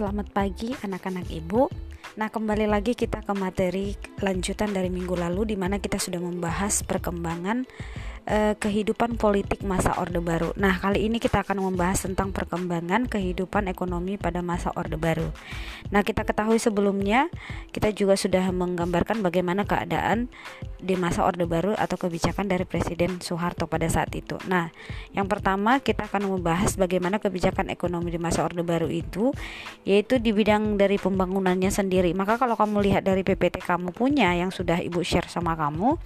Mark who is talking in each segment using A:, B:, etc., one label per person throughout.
A: Selamat pagi anak-anak ibu. Nah, kembali lagi kita ke materi lanjutan dari minggu lalu di mana kita sudah membahas perkembangan eh, kehidupan politik masa Orde Baru. Nah, kali ini kita akan membahas tentang perkembangan kehidupan ekonomi pada masa Orde Baru. Nah, kita ketahui sebelumnya kita juga sudah menggambarkan bagaimana keadaan di masa Orde Baru atau kebijakan dari Presiden Soeharto pada saat itu. Nah, yang pertama kita akan membahas bagaimana kebijakan ekonomi di masa Orde Baru itu yaitu di bidang dari pembangunannya sendiri. Maka kalau kamu lihat dari PPT kamu punya yang sudah Ibu share sama kamu,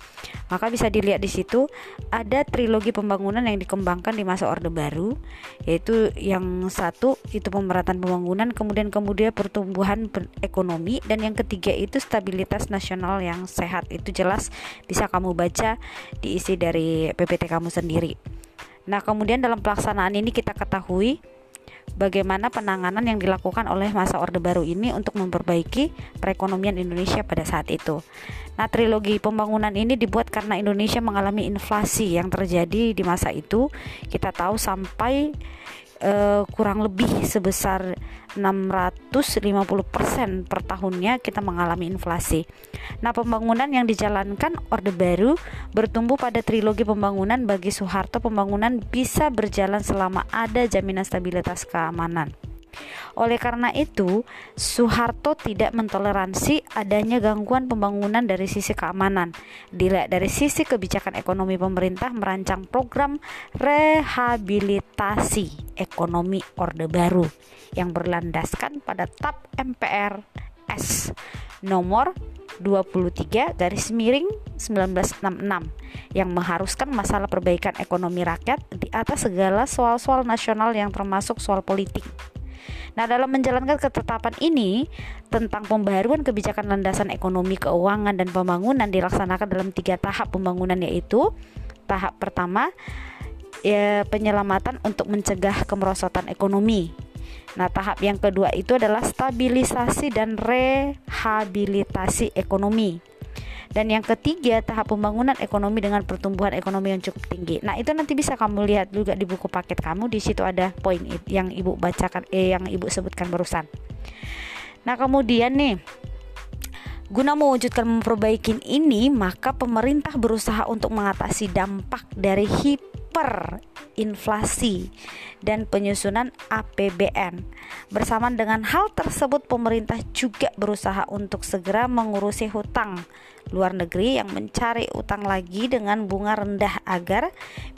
A: maka bisa dilihat di situ ada trilogi pembangunan yang dikembangkan di masa Orde Baru, yaitu yang satu itu pemerataan pembangunan, kemudian kemudian pertumbuhan ekonomi, dan yang ketiga itu stabilitas nasional yang sehat. Itu jelas bisa kamu baca diisi dari PPT kamu sendiri. Nah, kemudian dalam pelaksanaan ini kita ketahui bagaimana penanganan yang dilakukan oleh masa Orde Baru ini untuk memperbaiki perekonomian Indonesia pada saat itu. Nah, trilogi pembangunan ini dibuat karena Indonesia mengalami inflasi yang terjadi di masa itu. Kita tahu sampai uh, kurang lebih sebesar 650% per tahunnya kita mengalami inflasi. Nah, pembangunan yang dijalankan Orde Baru bertumbuh pada trilogi pembangunan bagi Soeharto pembangunan bisa berjalan selama ada jaminan stabilitas keamanan. Oleh karena itu, Soeharto tidak mentoleransi adanya gangguan pembangunan dari sisi keamanan. Dilihat dari sisi kebijakan ekonomi pemerintah merancang program rehabilitasi ekonomi Orde Baru yang berlandaskan pada TAP MPR S nomor 23 garis miring 1966 yang mengharuskan masalah perbaikan ekonomi rakyat di atas segala soal-soal nasional yang termasuk soal politik. Nah, dalam menjalankan ketetapan ini tentang pembaruan kebijakan landasan ekonomi, keuangan, dan pembangunan dilaksanakan dalam tiga tahap pembangunan yaitu tahap pertama ya, penyelamatan untuk mencegah kemerosotan ekonomi. Nah, tahap yang kedua itu adalah stabilisasi dan rehabilitasi ekonomi. Dan yang ketiga, tahap pembangunan ekonomi dengan pertumbuhan ekonomi yang cukup tinggi. Nah, itu nanti bisa kamu lihat juga di buku paket kamu. Di situ ada poin yang Ibu bacakan eh yang Ibu sebutkan barusan. Nah, kemudian nih Guna mewujudkan memperbaiki ini, maka pemerintah berusaha untuk mengatasi dampak dari hiperinflasi dan penyusunan APBN. Bersamaan dengan hal tersebut, pemerintah juga berusaha untuk segera mengurusi hutang luar negeri yang mencari utang lagi dengan bunga rendah agar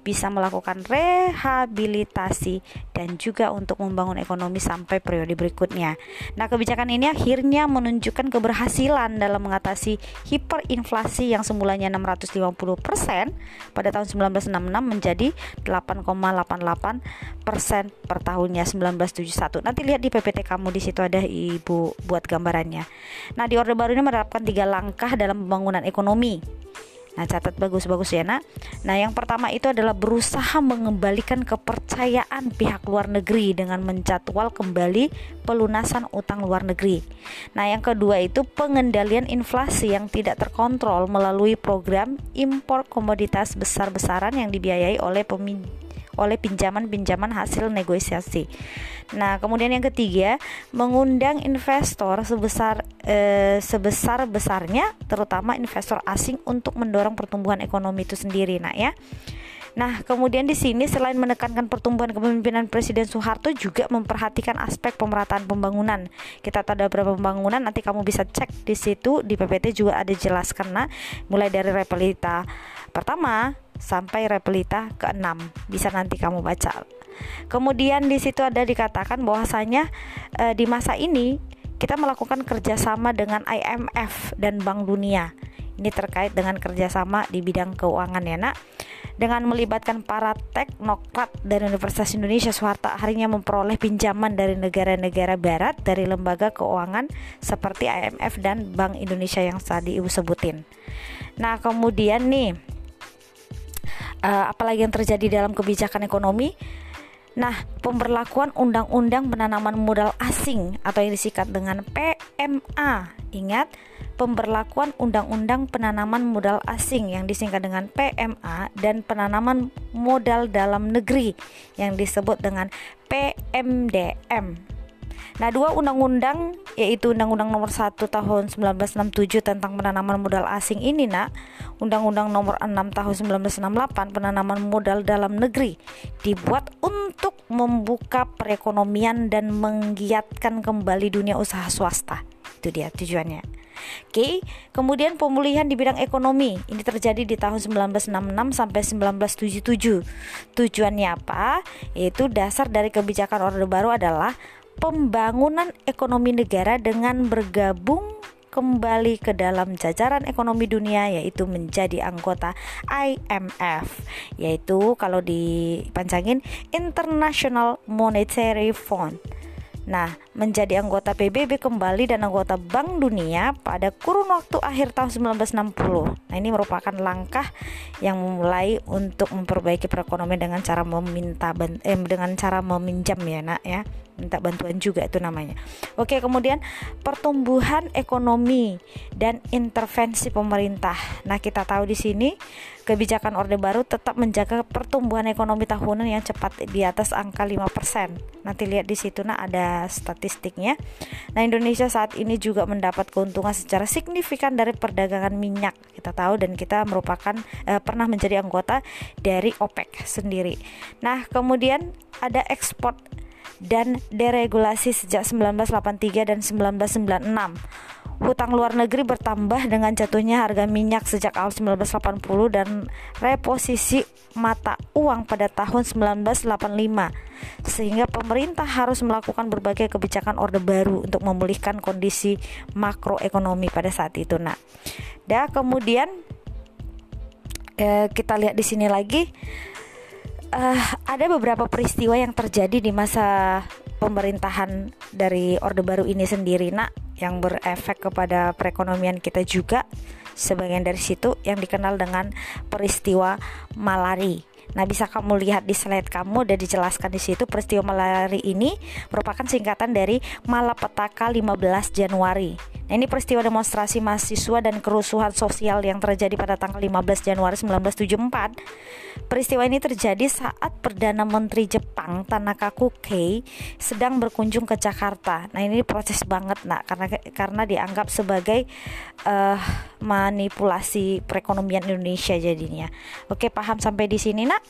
A: bisa melakukan rehabilitasi dan juga untuk membangun ekonomi sampai periode berikutnya. Nah, kebijakan ini akhirnya menunjukkan keberhasilan dalam mengatasi hiperinflasi yang semulanya 650% pada tahun 1966 menjadi 8,88 persen per tahunnya 1971. Nanti lihat di PPT kamu di situ ada ibu buat gambarannya. Nah di Orde Baru ini menerapkan tiga langkah dalam pembangunan ekonomi. Nah, catat bagus-bagus ya, Nak. Nah, yang pertama itu adalah berusaha mengembalikan kepercayaan pihak luar negeri dengan menjadwal kembali pelunasan utang luar negeri. Nah, yang kedua itu pengendalian inflasi yang tidak terkontrol melalui program impor komoditas besar-besaran yang dibiayai oleh peminjam oleh pinjaman-pinjaman hasil negosiasi. Nah, kemudian yang ketiga, mengundang investor sebesar eh, sebesar besarnya, terutama investor asing untuk mendorong pertumbuhan ekonomi itu sendiri, nah ya. Nah, kemudian di sini selain menekankan pertumbuhan kepemimpinan Presiden Soeharto juga memperhatikan aspek pemerataan pembangunan. Kita tahu ada beberapa pembangunan, nanti kamu bisa cek di situ di PPT juga ada jelas karena mulai dari repelita pertama sampai repelita ke-6. Bisa nanti kamu baca. Kemudian di situ ada dikatakan bahwasanya e, di masa ini kita melakukan kerjasama dengan IMF dan Bank Dunia. Ini terkait dengan kerjasama di bidang keuangan ya nak. Dengan melibatkan para teknokrat dari Universitas Indonesia, Soeharto akhirnya memperoleh pinjaman dari negara-negara barat dari lembaga keuangan seperti IMF dan Bank Indonesia yang tadi ibu sebutin. Nah kemudian nih uh, apalagi yang terjadi dalam kebijakan ekonomi. Nah, pemberlakuan undang-undang penanaman modal asing atau yang disingkat dengan PMA. Ingat, pemberlakuan undang-undang penanaman modal asing yang disingkat dengan PMA dan penanaman modal dalam negeri yang disebut dengan PMDM. Nah, dua undang-undang yaitu Undang-Undang Nomor 1 Tahun 1967 tentang penanaman modal asing ini, Nak, Undang-Undang Nomor 6 Tahun 1968 penanaman modal dalam negeri dibuat untuk membuka perekonomian dan menggiatkan kembali dunia usaha swasta. Itu dia tujuannya. Oke, kemudian pemulihan di bidang ekonomi ini terjadi di tahun 1966 sampai 1977. Tujuannya apa? Yaitu dasar dari kebijakan Orde Baru adalah pembangunan ekonomi negara dengan bergabung kembali ke dalam jajaran ekonomi dunia yaitu menjadi anggota IMF yaitu kalau dipanjangin International Monetary Fund Nah, menjadi anggota PBB kembali dan anggota Bank Dunia pada kurun waktu akhir tahun 1960. Nah, ini merupakan langkah yang memulai untuk memperbaiki perekonomian dengan cara meminta eh, dengan cara meminjam ya, Nak ya minta bantuan juga itu namanya. Oke, kemudian pertumbuhan ekonomi dan intervensi pemerintah. Nah, kita tahu di sini kebijakan Orde Baru tetap menjaga pertumbuhan ekonomi tahunan yang cepat di atas angka 5%. Nanti lihat di situ nah ada statistiknya. Nah, Indonesia saat ini juga mendapat keuntungan secara signifikan dari perdagangan minyak. Kita tahu dan kita merupakan eh, pernah menjadi anggota dari OPEC sendiri. Nah, kemudian ada ekspor dan deregulasi sejak 1983 dan 1996. Hutang luar negeri bertambah dengan jatuhnya harga minyak sejak awal 1980 dan reposisi mata uang pada tahun 1985 sehingga pemerintah harus melakukan berbagai kebijakan orde baru untuk memulihkan kondisi makroekonomi pada saat itu nah. Dan kemudian eh, kita lihat di sini lagi uh, ada beberapa peristiwa yang terjadi di masa pemerintahan dari Orde Baru ini sendiri, nak, yang berefek kepada perekonomian kita juga. Sebagian dari situ yang dikenal dengan peristiwa malari. Nah, bisa kamu lihat di slide kamu dan dijelaskan di situ peristiwa malari ini merupakan singkatan dari Malapetaka 15 Januari. Nah, ini peristiwa demonstrasi mahasiswa dan kerusuhan sosial yang terjadi pada tanggal 15 Januari 1974. Peristiwa ini terjadi saat Perdana Menteri Jepang Tanaka Kukei sedang berkunjung ke Jakarta. Nah, ini proses banget, nak, karena karena dianggap sebagai uh, manipulasi perekonomian Indonesia jadinya. Oke, paham sampai di sini, nak?